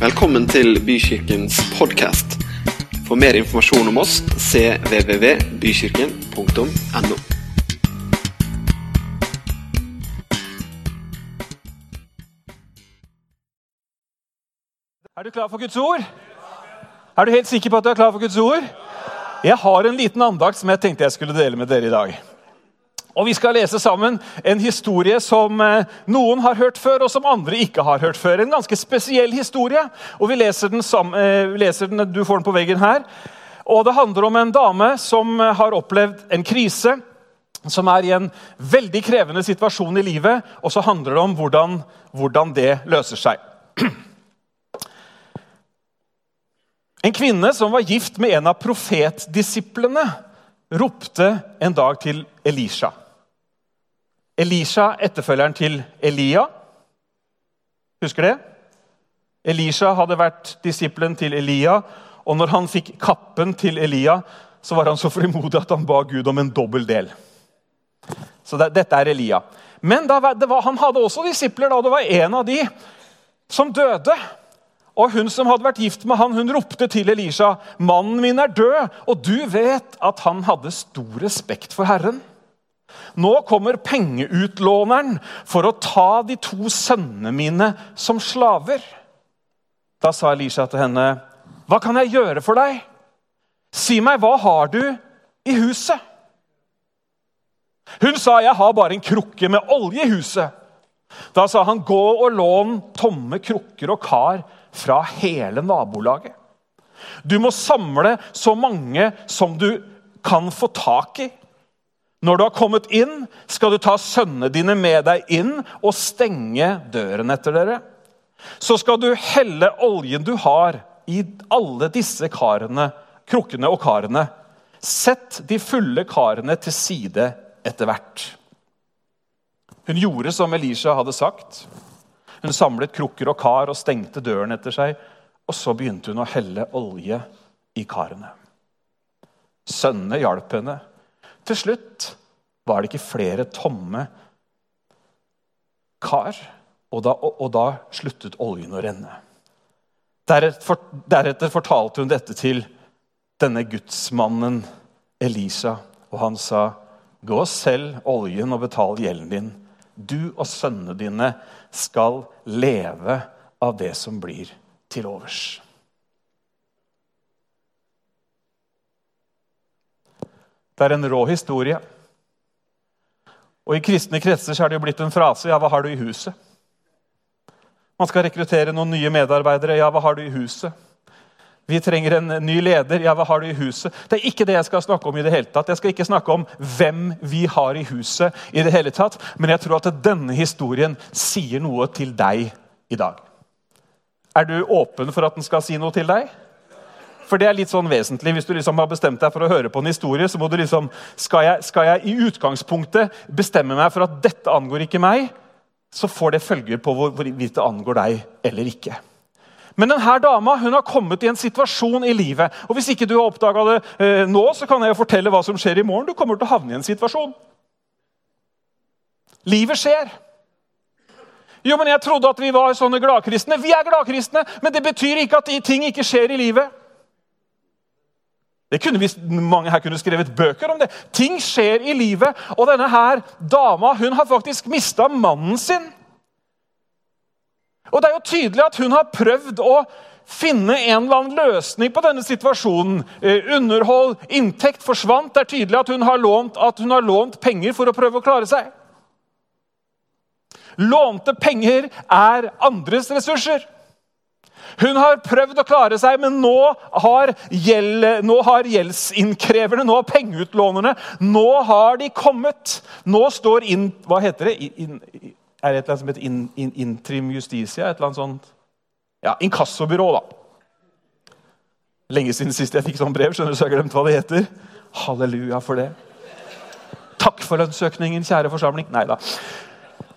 Velkommen til Bykirkens podkast. For mer informasjon om oss cvvvbykirken.no. Er du klar for Guds ord? Er du helt sikker på at du er klar for Guds ord? Jeg har en liten andakt som jeg tenkte jeg skulle dele med dere i dag. Og Vi skal lese sammen en historie som eh, noen har hørt før, og som andre ikke har hørt før. En ganske spesiell historie. og Vi leser den, sam, eh, leser den Du får den på veggen her. Og Det handler om en dame som eh, har opplevd en krise. Som er i en veldig krevende situasjon i livet, og så handler det om hvordan, hvordan det løser seg. En kvinne som var gift med en av profetdisiplene, ropte en dag til Elisha. Elisha, etterfølgeren til Elia. Husker det? Elisha hadde vært disippelen til Elia, og når han fikk kappen til Elia, så var han så frimodig at han ba Gud om en dobbel del. Så det, Dette er Elia. Men var, han hadde også disipler, og det var en av de som døde. Og Hun som hadde vært gift med han, hun ropte til Elisha, 'Mannen min er død, og du vet at han hadde stor respekt for Herren.' Nå kommer pengeutlåneren for å ta de to sønnene mine som slaver. Da sa Elisha til henne, 'Hva kan jeg gjøre for deg?' 'Si meg, hva har du i huset?' Hun sa, 'Jeg har bare en krukke med olje i huset.' Da sa han, 'Gå og lån tomme krukker og kar fra hele nabolaget.' Du må samle så mange som du kan få tak i. Når du har kommet inn, skal du ta sønnene dine med deg inn og stenge døren etter dere. Så skal du helle oljen du har, i alle disse karene, krukkene og karene. Sett de fulle karene til side etter hvert. Hun gjorde som Elisha hadde sagt. Hun samlet krukker og kar og stengte døren etter seg. Og så begynte hun å helle olje i karene. Sønnene hjalp henne. Til slutt var det ikke flere tomme kar, og da, og, og da sluttet oljen å renne. Deretter, deretter fortalte hun dette til denne gudsmannen Elisa, og han sa, 'Gå og selg oljen og betal gjelden din.' 'Du og sønnene dine skal leve av det som blir til overs.' Det er en rå historie. Og I kristne kretser er det jo blitt en frase ja, hva har du i huset? Man skal rekruttere noen nye medarbeidere. Ja, hva har du i huset? Vi trenger en ny leder. Ja, hva har du i huset? Det er ikke det jeg skal snakke om. i det hele tatt. Jeg skal ikke snakke om hvem vi har i huset, i det hele tatt, men jeg tror at denne historien sier noe til deg i dag. Er du åpen for at den skal si noe til deg? For det er litt sånn vesentlig. Hvis du liksom har bestemt deg for å høre på en historie, så må du liksom skal jeg, skal jeg i utgangspunktet bestemme meg for at dette angår ikke meg, så får det følger på hvorvidt det angår deg eller ikke. Men denne dama hun har kommet i en situasjon i livet. og Hvis ikke du har oppdaga det eh, nå, så kan jeg fortelle hva som skjer i morgen. Du kommer til å havne i en situasjon. Livet skjer. Jo, men Jeg trodde at vi var sånne gladkristne. Vi er gladkristne, men det betyr ikke at ting ikke skjer i livet. Det kunne vi, Mange her kunne skrevet bøker om det. Ting skjer i livet. Og denne her dama hun har faktisk mista mannen sin. Og Det er jo tydelig at hun har prøvd å finne en eller annen løsning på denne situasjonen. Eh, underhold, inntekt forsvant. Det er tydelig at hun, lånt, at hun har lånt penger for å prøve å klare seg. Lånte penger er andres ressurser. Hun har prøvd å klare seg, men nå har, gjeld, nå har gjeldsinnkreverne, nå har pengeutlånerne, nå har de kommet. Nå står inn Hva heter det? In, er det et eller annet som heter in, in, Intrim Justitia? Et eller annet sånt Ja, inkassobyrå, da. Lenge siden sist jeg fikk sånn brev, skjønner du, så jeg har glemt hva det heter. Halleluja for det. Takk for lønnsøkningen, kjære forsamling. Nei da.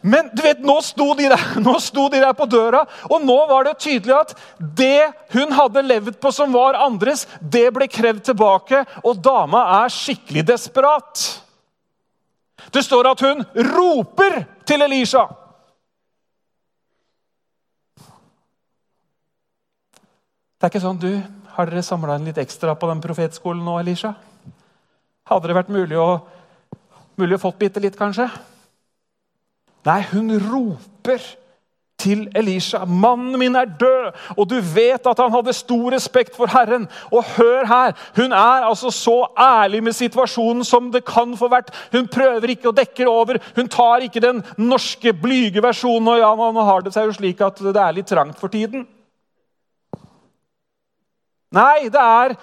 Men du vet, nå sto, de der, nå sto de der på døra, og nå var det tydelig at det hun hadde levd på som var andres, det ble krevd tilbake, og dama er skikkelig desperat. Det står at hun roper til Elisha. Det er ikke sånn du Har dere samla inn litt ekstra på den profetskolen nå, Elisha? Hadde det vært mulig å, mulig å fått bitte litt, kanskje? Nei, hun roper til Elisha. 'Mannen min er død!' Og du vet at han hadde stor respekt for Herren. Og hør her, hun er altså så ærlig med situasjonen som det kan få vært. Hun prøver ikke å dekke over. Hun tar ikke den norske blyge versjonen. Og ja, nå har det seg jo slik at det er litt trangt for tiden. Nei, det er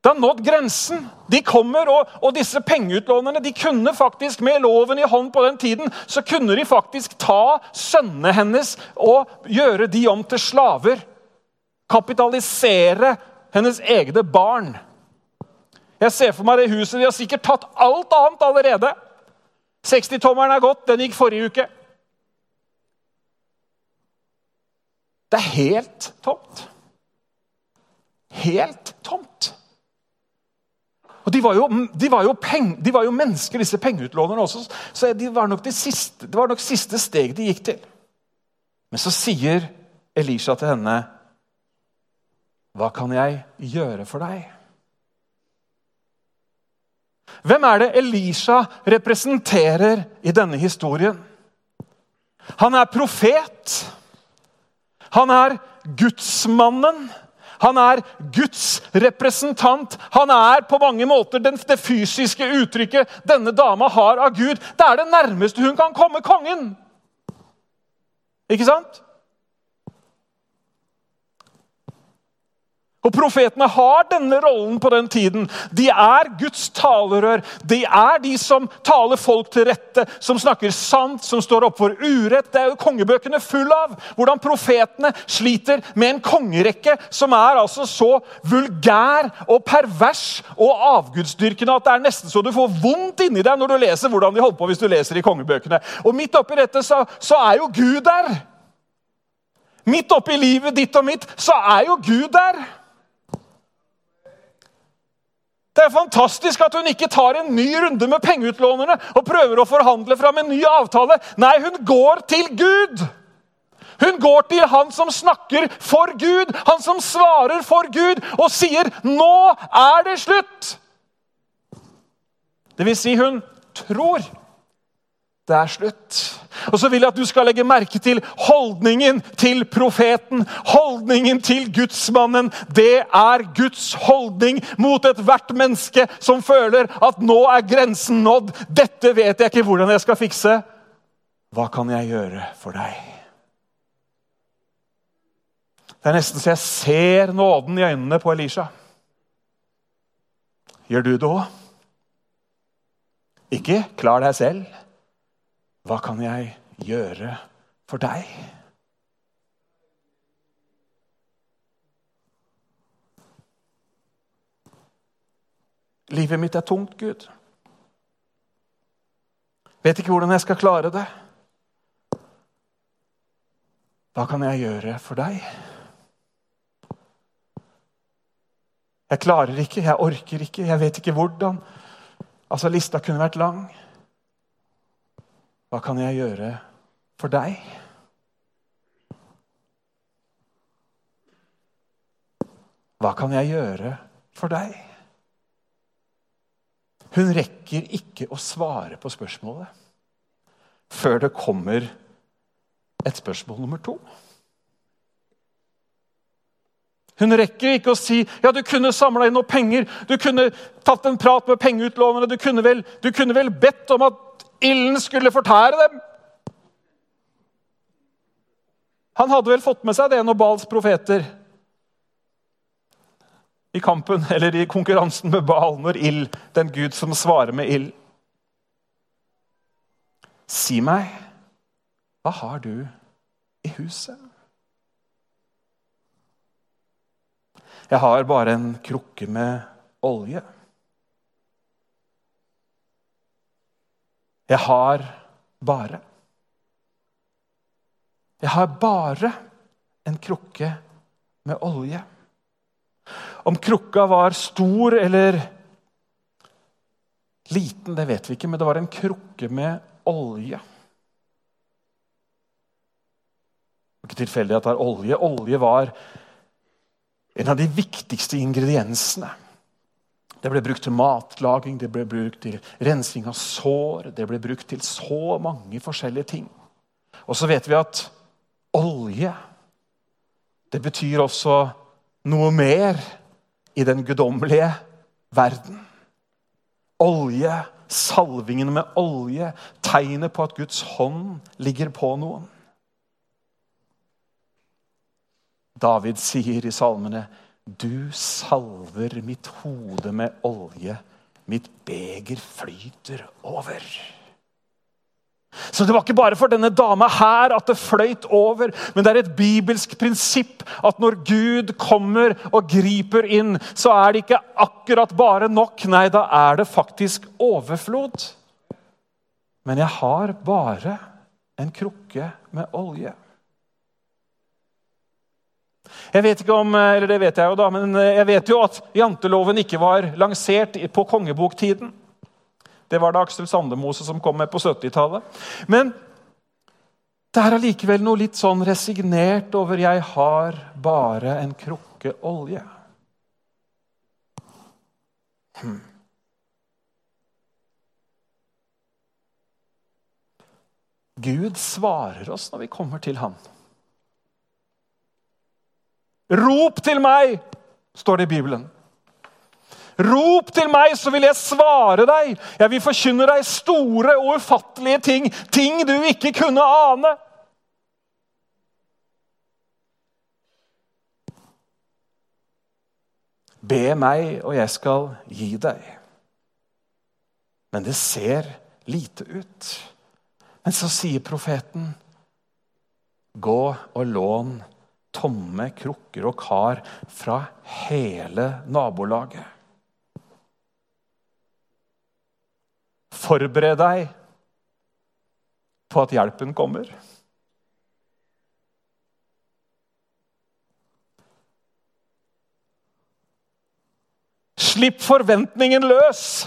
det har nådd grensen. De kommer, og, og, disse pengeutlånerne de kunne faktisk med loven i hånd på den tiden, så kunne de faktisk ta sønnene hennes og gjøre de om til slaver. Kapitalisere hennes egne barn. Jeg ser for meg det huset. De har sikkert tatt alt annet allerede. 60-tommeren er gått. Den gikk forrige uke. Det er helt tomt. Helt tomt. Og de var, jo, de, var peng, de var jo, mennesker, disse pengeutlånerne også. Så de var nok det, siste, det var nok siste steg de gikk til. Men så sier Elisha til henne, 'Hva kan jeg gjøre for deg?' Hvem er det Elisha representerer i denne historien? Han er profet. Han er gudsmannen. Han er Guds representant. Han er på mange måter den, det fysiske uttrykket denne dama har av Gud. Det er det nærmeste hun kan komme kongen. Ikke sant? Og Profetene har denne rollen på den tiden. De er Guds talerør. De er de som taler folk til rette, som snakker sant, som står opp for urett. Det er jo kongebøkene full av. Hvordan profetene sliter med en kongerekke som er altså så vulgær og pervers og avgudsdyrkende at det er nesten så du får vondt inni deg når du leser hvordan de holder på hvis du leser i kongebøkene. Og midt oppi dette så, så er jo Gud der. Midt oppi livet ditt og mitt så er jo Gud der. Det er fantastisk at hun ikke tar en ny runde med pengeutlånerne og prøver å forhandle fram en ny avtale. Nei, hun går til Gud. Hun går til han som snakker for Gud, han som svarer for Gud, og sier 'Nå er det slutt'. Det vil si, hun tror det er slutt. Og så vil jeg at du skal legge merke til holdningen til profeten. Holdningen til gudsmannen. Det er Guds holdning mot ethvert menneske som føler at nå er grensen nådd. Dette vet jeg ikke hvordan jeg skal fikse. Hva kan jeg gjøre for deg? Det er nesten så jeg ser nåden i øynene på Elisha. Gjør du det òg? Ikke klar deg selv. Hva kan jeg gjøre for deg? Livet mitt er tungt, Gud. Vet ikke hvordan jeg skal klare det. Hva kan jeg gjøre for deg? Jeg klarer ikke, jeg orker ikke, jeg vet ikke hvordan. Altså, Lista kunne vært lang. Hva kan jeg gjøre for deg? Hva kan jeg gjøre for deg? Hun rekker ikke å svare på spørsmålet før det kommer et spørsmål nummer to. Hun rekker ikke å si ja, du kunne samla inn noe penger, du kunne tatt en prat med pengeutlånere, du du kunne vel bedt om at Ilden skulle fortære dem. Han hadde vel fått med seg det når Bals profeter i kampen, eller i konkurransen med Bal, når ild, den Gud som svarer med ild Si meg, hva har du i huset? Jeg har bare en krukke med olje. Jeg har bare Jeg har bare en krukke med olje. Om krukka var stor eller liten, det vet vi ikke, men det var en krukke med olje. Det er ikke tilfeldig at det er olje. Olje var en av de viktigste ingrediensene. Det ble brukt til matlaging, det ble brukt til rensing av sår, det ble brukt til så mange forskjellige ting. Og så vet vi at olje det betyr også noe mer i den guddommelige verden. Olje, salvingen med olje, tegnet på at Guds hånd ligger på noen. David sier i salmene du salver mitt hode med olje. Mitt beger flyter over. Så det var ikke bare for denne dama her at det fløyt over, men det er et bibelsk prinsipp at når Gud kommer og griper inn, så er det ikke akkurat bare nok. Nei, da er det faktisk overflod. Men jeg har bare en krukke med olje. Jeg vet ikke om, eller det vet jeg jo da, men jeg vet jo at janteloven ikke var lansert på kongeboktiden. Det var det Aksel Sandemose som kom med på 70-tallet. Men det er allikevel noe litt sånn resignert over 'jeg har bare en krukke olje'. Hmm. Gud svarer oss når vi kommer til ham. Rop til meg, står det i Bibelen. Rop til meg, så vil jeg svare deg. Jeg vil forkynne deg store og ufattelige ting, ting du ikke kunne ane. Be meg, og jeg skal gi deg. Men det ser lite ut. Men så sier profeten, gå og lån tomme krukker og kar fra hele nabolaget. Forbered deg på at hjelpen kommer. Slipp forventningen løs.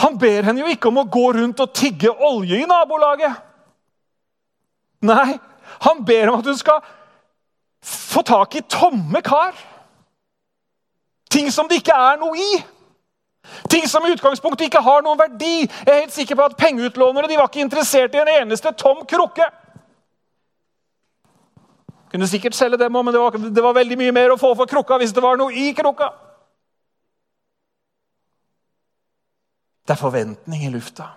Han ber henne jo ikke om å gå rundt og tigge olje i nabolaget. Nei, han ber om at hun skal få tak i tomme kar. Ting som det ikke er noe i. Ting som i utgangspunktet ikke har noen verdi. Jeg er helt sikker på at Pengeutlånere de var ikke interessert i en eneste tom krukke. Kunne sikkert selge dem òg, men det var, det var veldig mye mer å få for krukka hvis det var noe i krukka. Det er forventning i lufta.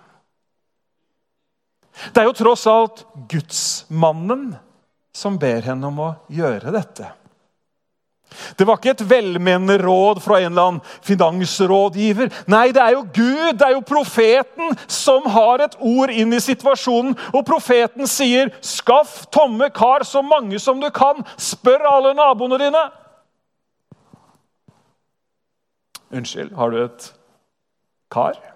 Det er jo tross alt gudsmannen som ber henne om å gjøre dette. Det var ikke et velmenende råd fra en eller annen finansrådgiver. Nei, det er jo Gud, det er jo profeten, som har et ord inn i situasjonen. Og profeten sier, 'Skaff tomme kar så mange som du kan. Spør alle naboene dine.' Unnskyld, har du et kar?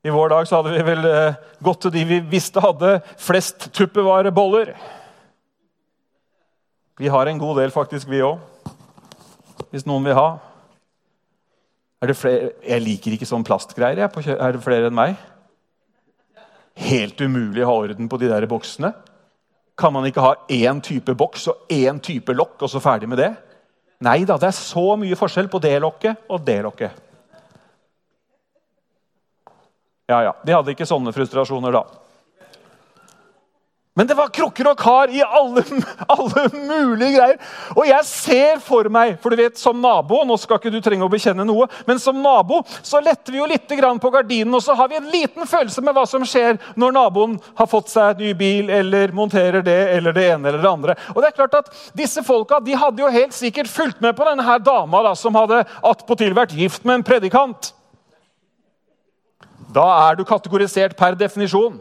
I vår dag hadde vi vel eh, gått til de vi visste hadde flest tuppevareboller. Vi har en god del, faktisk, vi òg. Hvis noen vil ha. Jeg liker ikke sånn plastgreier. Jeg, er det flere enn meg? Helt umulig å ha orden på de der boksene. Kan man ikke ha én type boks og én type lokk, og så ferdig med det? Nei da, det er så mye forskjell på det lokket og det lokket. Ja, ja. De hadde ikke sånne frustrasjoner da. Men det var krukker og kar i alle, alle, mulige greier. Og jeg ser for meg For du vet, som nabo nå skal ikke du trenge å bekjenne noe, men som nabo så letter vi jo litt på gardinen, og så har vi en liten følelse med hva som skjer når naboen har fått seg ny bil eller monterer det eller det ene eller det andre. Og det er klart at Disse folka de hadde jo helt sikkert fulgt med på denne her dama da, som hadde attpåtil vært gift med en predikant. Da er du kategorisert per definisjon.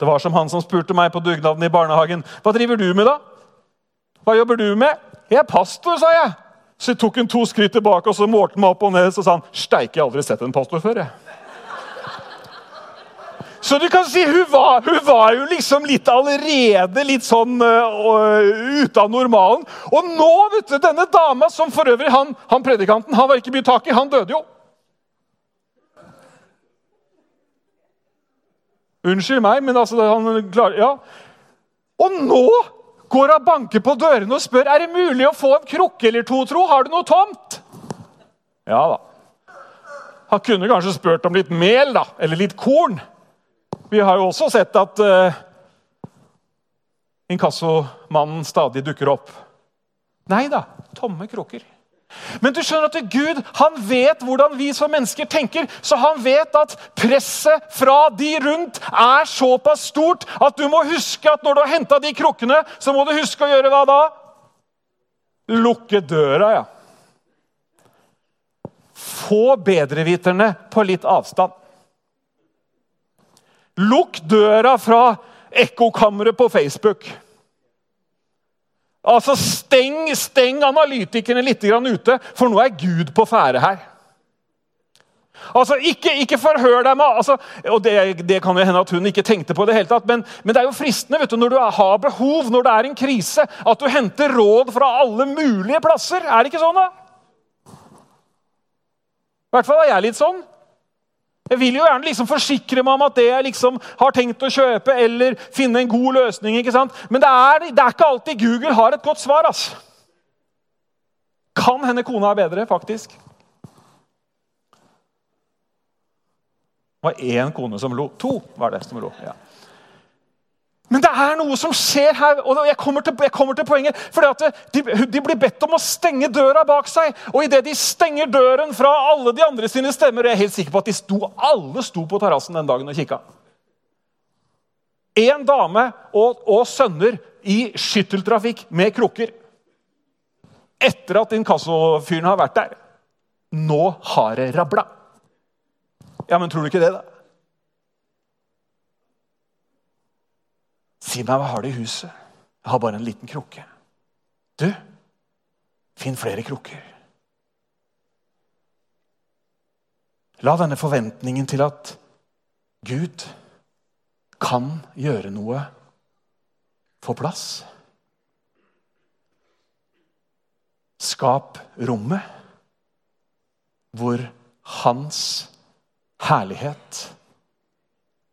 Det var som han som spurte meg på dugnaden i barnehagen. 'Hva driver du med, da?' 'Hva jobber du med?' 'Jeg er pastor', sa jeg. Så jeg tok hun to skritt tilbake og så målte meg opp og ned så sa han, 'Steike, jeg har aldri sett en pastor før', jeg. Så du kan si hun var, hun var jo liksom litt allerede litt sånn uh, ute av normalen. Og nå, vet du, denne dama, som for øvrig han, han predikanten han var ikke mye tak i, han døde jo. Unnskyld meg, men altså han klarer, ja. Og nå går og banker på dørene og spør er det mulig å få en krukke eller to, tro. Har du noe tomt? Ja da. Han kunne kanskje spurt om litt mel da, eller litt korn. Vi har jo også sett at uh, inkassomannen stadig dukker opp. Nei da, tomme krukker. Men du skjønner at Gud han vet hvordan vi som mennesker tenker. Så han vet at presset fra de rundt er såpass stort at du må huske at når du har henta de krukkene, så må du huske å gjøre hva da? Lukke døra, ja. Få bedreviterne på litt avstand. Lukk døra fra ekkokammeret på Facebook. Altså, Steng, steng analytikerne litt ute, for nå er Gud på ferde her. Altså, Ikke, ikke forhør deg med altså, og det, det, kan jo hende at hun ikke tenkte på det hele tatt, men, men, det er jo fristende vet du, når du har behov, når det er en krise, at du henter råd fra alle mulige plasser. Er det ikke sånn, da? I hvert fall er jeg litt sånn. Jeg vil jo gjerne liksom forsikre meg om at det jeg liksom har tenkt å kjøpe, eller finne en god løsning. ikke sant? Men det er, det er ikke alltid Google har et godt svar. ass. Kan hende kona er bedre, faktisk. Det var én kone som lo. To var det som lo. ja. Men det er noe som skjer her, og jeg kommer til, jeg kommer til poenget. For de, de, blir bedt om å stenge døra bak seg. Og idet de stenger døren fra alle de andre sine stemmer Jeg er helt sikker på at sto, alle sto på terrassen den dagen og kikka. Én dame og, og, sønner i skytteltrafikk med krukker. Etter at inkassofyren har vært der. Nå har det rabla. Ja, men tror du ikke det, da? Si meg, hva har du i huset? Jeg har bare en liten krukke. Du, finn flere krukker. La denne forventningen til at Gud kan gjøre noe, få plass. Skap rommet hvor hans herlighet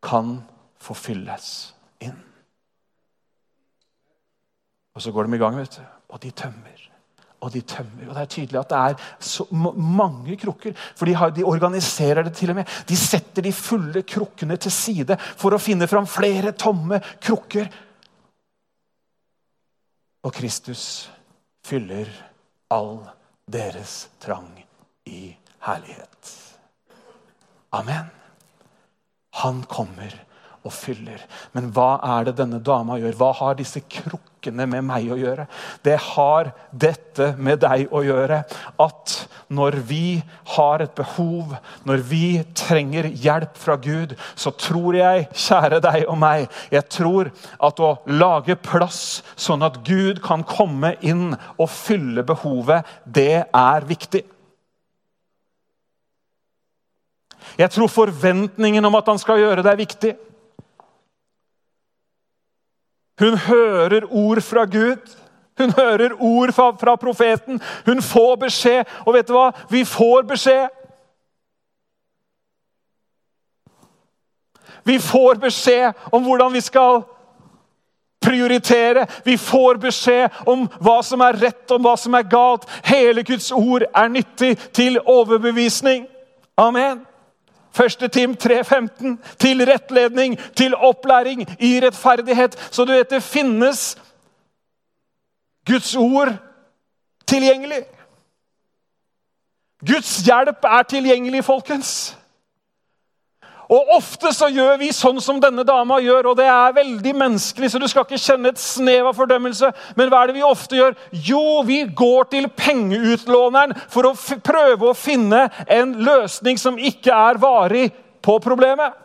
kan forfylles inn. Og så går de i gang, vet du. Og de tømmer. Og de tømmer. Og det er tydelig at det er så mange krukker. For de, har, de, organiserer det til og med. De setter de fulle krukkene til side for å finne fram flere tomme krukker. Og Kristus fyller all deres trang i herlighet. Amen. Han kommer og fyller. Men hva er det denne dama gjør? Hva har disse krukkene med meg å gjøre? Det har dette med deg å gjøre at når vi har et behov, når vi trenger hjelp fra Gud, så tror jeg, kjære deg og meg, jeg tror at å lage plass sånn at Gud kan komme inn og fylle behovet, det er viktig. Jeg tror forventningen om at han skal gjøre det, er viktig. Hun hører ord fra Gud. Hun hører ord fra, fra, profeten. Hun får beskjed. Og vet du hva? Vi får beskjed. Vi får beskjed om hvordan vi skal prioritere. Vi får beskjed om hva som er rett og hva som er galt. Hele Guds ord er nyttig til overbevisning. Amen. 1. Tim 3,15. Til rettledning, til opplæring i rettferdighet. Så du vet, det finnes Guds ord tilgjengelig. Guds hjelp er tilgjengelig, folkens. Og Ofte så gjør vi sånn som denne dama gjør, og det er veldig menneskelig. så du skal ikke kjenne et snev av fordømmelse. Men hva er det vi ofte gjør? Jo, vi går til pengeutlåneren for å prøve å finne en løsning som ikke er varig på problemet.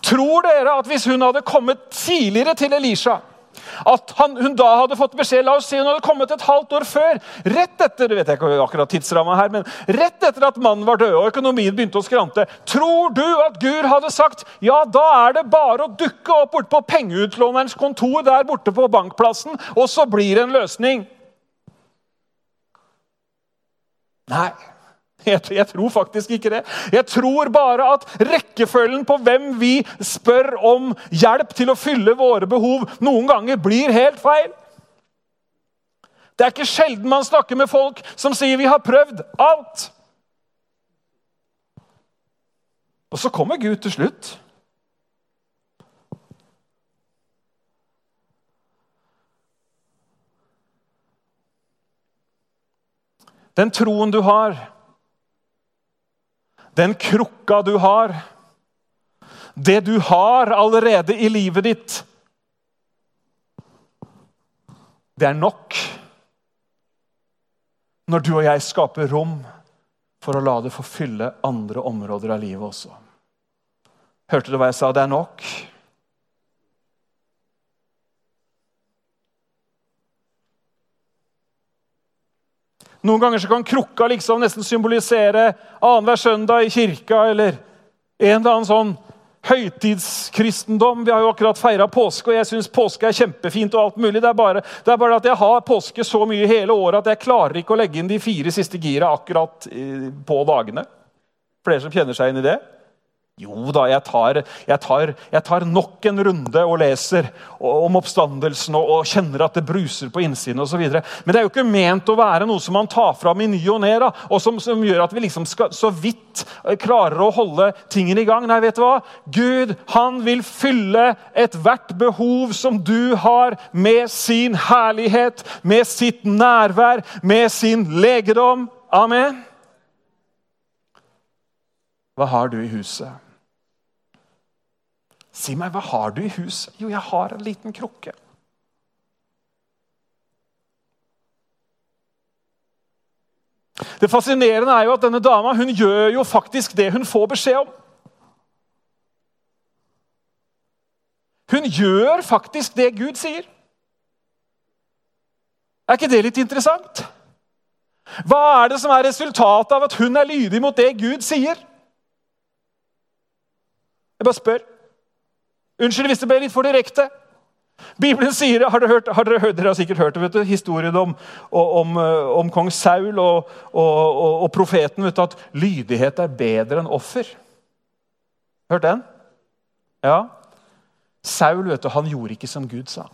Tror dere at hvis hun hadde kommet tidligere til Elisha at han, hun da hadde fått beskjed La oss si hun hadde kommet et halvt år før. Rett etter vet jeg ikke akkurat tidsramma her, men rett etter at mannen var død og økonomien begynte å skrante. Tror du at Gud hadde sagt ja, da er det bare å dukke opp borte på pengeutlånerens kontor der borte på bankplassen, og så blir det en løsning? Nei, Jeg, tror faktisk ikke det. Jeg tror bare at rekkefølgen på hvem vi spør om hjelp til å fylle våre behov, noen ganger blir helt feil. Det er ikke sjelden man snakker med folk som sier 'vi har prøvd alt'. Og så kommer Gud til slutt. Den troen du har den krukka du har, det du har allerede i livet ditt, det er nok når du og jeg skaper rom for å la det få fylle andre områder av livet også. Hørte du hva jeg sa? Det er nok. Noen ganger kan krukka liksom nesten symbolisere annenhver søndag i kirka eller en eller annen sånn høytidskristendom. Vi har jo akkurat feira påske, og jeg syns påske er kjempefint. og alt mulig. Det er, bare, det er bare at jeg har påske så mye hele året at jeg klarer ikke å legge inn de fire siste gira akkurat på dagene. Flere som kjenner seg inn i det? Jo da, jeg tar, jeg, tar, jeg tar, nok en runde og leser om oppstandelsen og, og kjenner at det bruser på innsiden osv. Men det er jo ikke ment å være noe som man tar fram i ny og ne, og som, som, gjør at vi liksom skal, så vidt eh, klarer å holde tingene i gang. Nei, vet du hva? Gud han vil fylle ethvert behov som du har, med sin herlighet, med sitt nærvær, med sin legedom. Amen. Hva har du i huset? Si meg, hva har du i huset? Jo, jeg har en liten krukke. Det fascinerende er jo at denne dama hun gjør jo faktisk det hun får beskjed om. Hun gjør faktisk det Gud sier. Er ikke det litt interessant? Hva er det som er resultatet av at hun er lydig mot det Gud sier? Jeg bare spør. Unnskyld hvis det ble litt for direkte. Bibelen sier, har dere, hørt, har dere, hørt, dere har sikkert hørt det, historien om, om, eh, om, kong Saul og, og, og, og profeten. Du, at lydighet er bedre enn offer. Hørt den? Ja. Saul vet du, han gjorde ikke som Gud sa.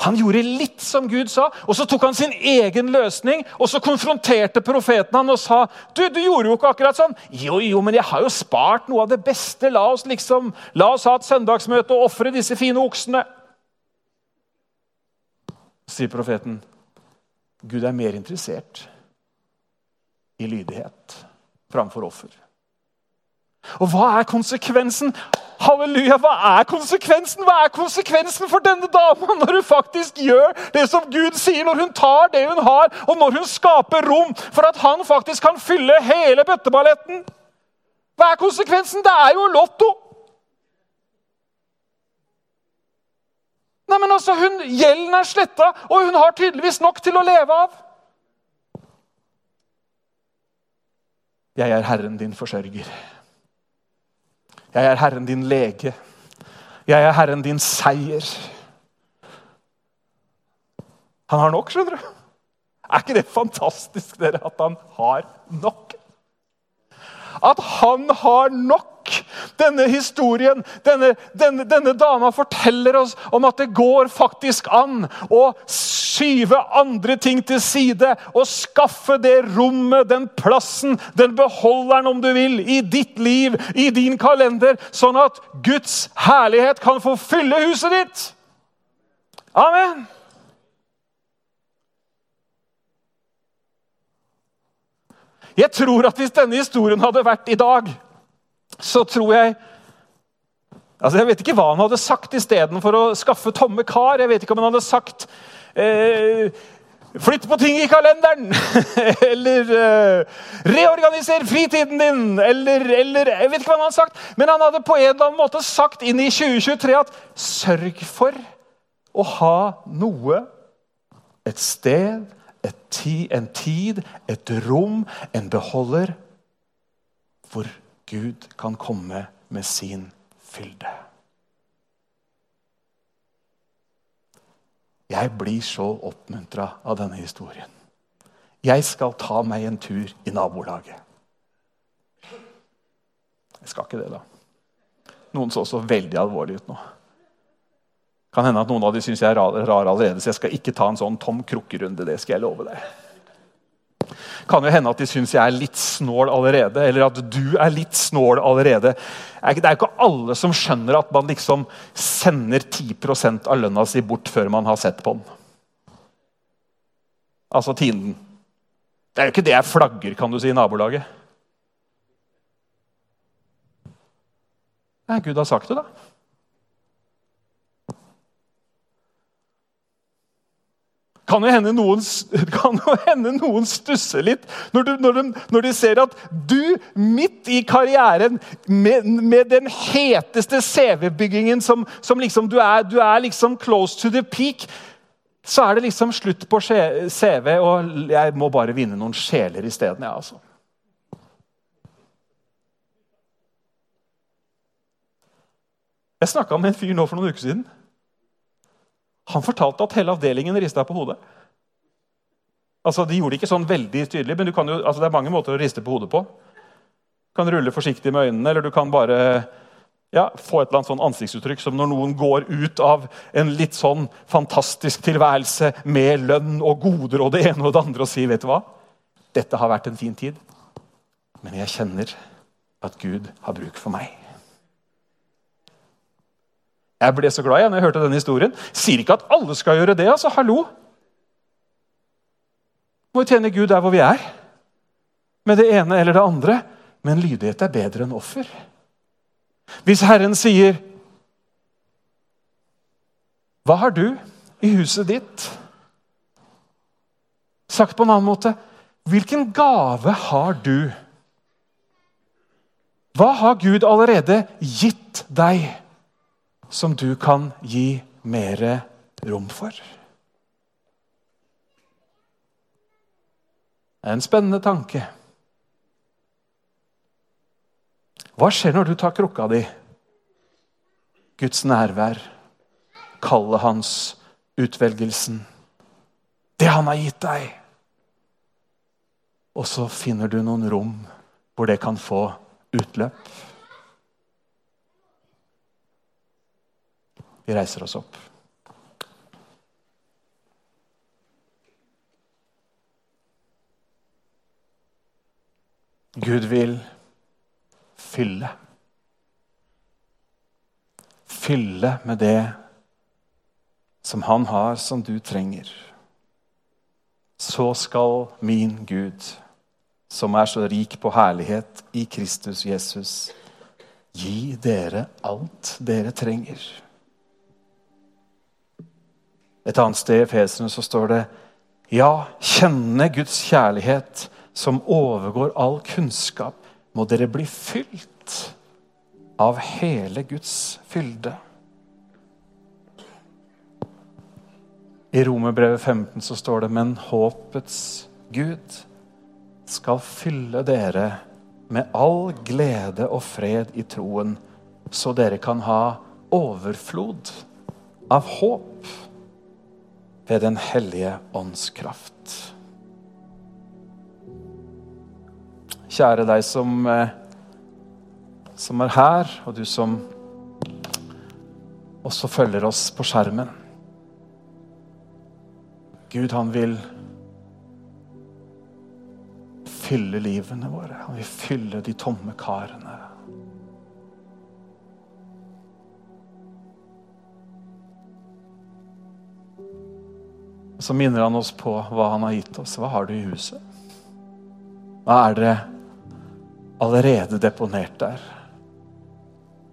Han gjorde litt som Gud sa, og så tok han sin egen løsning. Og så konfronterte profeten han og sa du, du gjorde jo ikke akkurat sånn. Jo, jo, men jeg har jo spart noe av det beste. La oss liksom, la oss ha et søndagsmøte og ofre disse fine oksene. Sier profeten. Gud er mer interessert i lydighet framfor offer. Og hva er konsekvensen? Halleluja, hva er konsekvensen? Hva er konsekvensen for denne dama når hun faktisk gjør det som Gud sier, når hun tar det hun har, og når hun skaper rom for at han faktisk kan fylle hele bøtteballetten? Hva er konsekvensen? Det er jo lotto! Nei, men altså, hun, Gjelden er sletta, og hun har tydeligvis nok til å leve av. Jeg er Herren din forsørger. Jeg er Herren din lege. Jeg er Herren din seier. Han har nok, skjønner du. Er ikke det fantastisk, dere, at han har nok? At han har nok! Denne historien, denne, denne, denne, dama forteller oss om at det går faktisk an å skyve andre ting til side og skaffe det rommet, den plassen, den beholderen, om du vil, i ditt liv, i din kalender, sånn at Guds herlighet kan få fylle huset ditt. Amen. Jeg tror at hvis denne historien hadde vært i dag, så tror jeg altså Jeg vet ikke hva han hadde sagt istedenfor å skaffe tomme kar. Jeg vet ikke om han hadde sagt eh, Flytt på ting i kalenderen! eller eh, reorganiser fritiden din! Eller, eller, Jeg vet ikke hva han hadde sagt, men han hadde på en eller annen måte sagt inn i 2023 at sørg for å ha noe, et sted, et ti, en tid, et rom, en beholder, hvor Gud kan komme med sin fylde. Jeg blir så oppmuntra av denne historien. Jeg skal ta meg en tur i nabolaget. Jeg skal ikke det, da. Noen så så veldig alvorlig ut nå. Kan hende at noen av de syns jeg er rar, allerede, så jeg skal ikke ta en sånn tom krukkerunde. Det skal jeg love deg. Kan jo hende at de syns jeg er litt snål allerede, eller at du er litt snål allerede. Det er jo ikke alle som skjønner at man liksom sender 10 av lønna si bort før man har sett på den. Altså tienden. Det er jo ikke det jeg flagger, kan du si, i nabolaget. Ja, Gud har sagt det, da. Kan jo hende noen, jo hende noen stusser litt når, du, når, de, når, de, ser at du, midt i karrieren, med, med den heteste CV-byggingen som, som, liksom du er, du er liksom close to the peak, så er det liksom slutt på CV, og jeg må bare vinne noen sjeler isteden. Ja, altså. Jeg snakka med en fyr nå for noen uker siden. Han fortalte at hele avdelingen rista på hodet. Altså, De gjorde det ikke sånn veldig tydelig, men jo, altså, det er mange måter å riste på hodet på. Du kan rulle forsiktig med øynene, eller du kan bare ja, få et eller annet sånn ansiktsuttrykk som når noen går ut av en litt sånn fantastisk tilværelse med lønn og goder og det ene og det andre og sier vet du hva? Dette har vært en fin tid, men jeg kjenner at Gud har bruk for meg. Jeg ble så glad jeg når jeg hørte denne historien. Sier ikke at alle skal gjøre det. altså, hallo. Må jo tjene Gud der hvor vi er. Med det ene eller det andre. Men lydighet er bedre enn offer. Hvis Herren sier Hva har du i huset ditt? Sagt på en annen måte hvilken gave har du? Hva har Gud allerede gitt deg? Som du kan gi mer rom for. Det er en spennende tanke. Hva skjer når du tar krukka di? Guds nærvær, kallet hans, utvelgelsen. Det han har gitt deg. Og så finner du noen rom hvor det kan få utløp. Vi reiser oss opp. Gud vil fylle. Fylle med det som han har, som du trenger. Så skal min Gud, som er så rik på herlighet i Kristus Jesus, gi dere alt dere trenger. Et annet sted i Efesene så står det Ja, kjenne Guds kjærlighet som overgår all kunnskap, må dere bli fylt av hele Guds fylde. I Romerbrevet 15 så står det Men håpets Gud skal fylle dere med all glede og fred i troen, så dere kan ha overflod av håp ved Den hellige ånds kraft. Kjære deg som, eh, som er her, og du som også følger oss på skjermen. Gud, han vil fylle livene våre. Han vil fylle de tomme karene. Og så minner han oss på hva han har gitt oss. Hva har du i huset? Hva er det allerede deponert der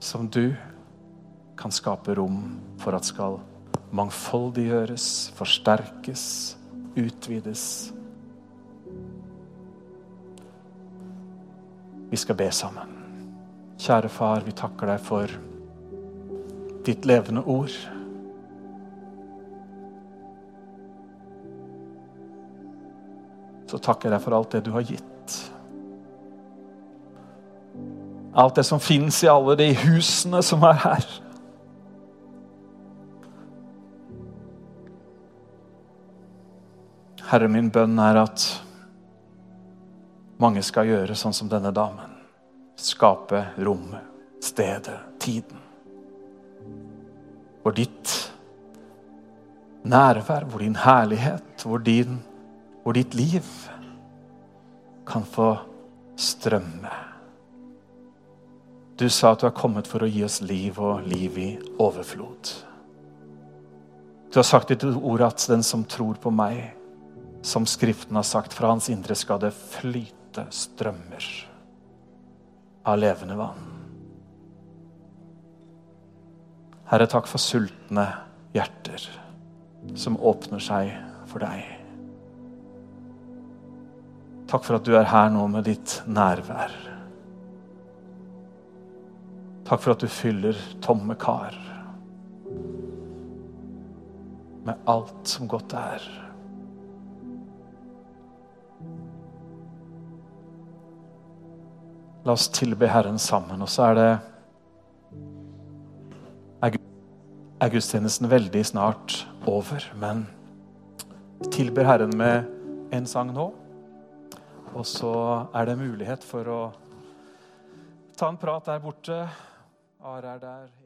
som du kan skape rom for at skal mangfoldiggjøres, forsterkes, utvides? Vi skal be sammen. Kjære far, vi takker deg for ditt levende ord. Så takker jeg for alt det du har gitt. Alt det som fins i alle de husene som er her. Herre, min bønn er at Mange skal gjøre sånn som denne damen. Skape rommet, stedet, tiden. Hvor ditt nærvær, hvor din herlighet, hvor, din, hvor ditt liv kan få strømme. Du sa at du er kommet for å gi oss liv og liv i overflod. Du har sagt i ditt ord at den som tror på meg, som Skriften har sagt, fra hans indre skal det flyte strømmer av levende vann. Herre, takk for sultne hjerter som åpner seg for deg. Takk for at du er her nå med ditt nærvær. Takk for at du fyller tomme kar med alt som godt er. La oss tilbe Herren sammen, og så er det er gudstjenesten veldig snart over. Men tilber Herren med en sang nå. Og så er det mulighet for å ta en prat der borte. Are er der.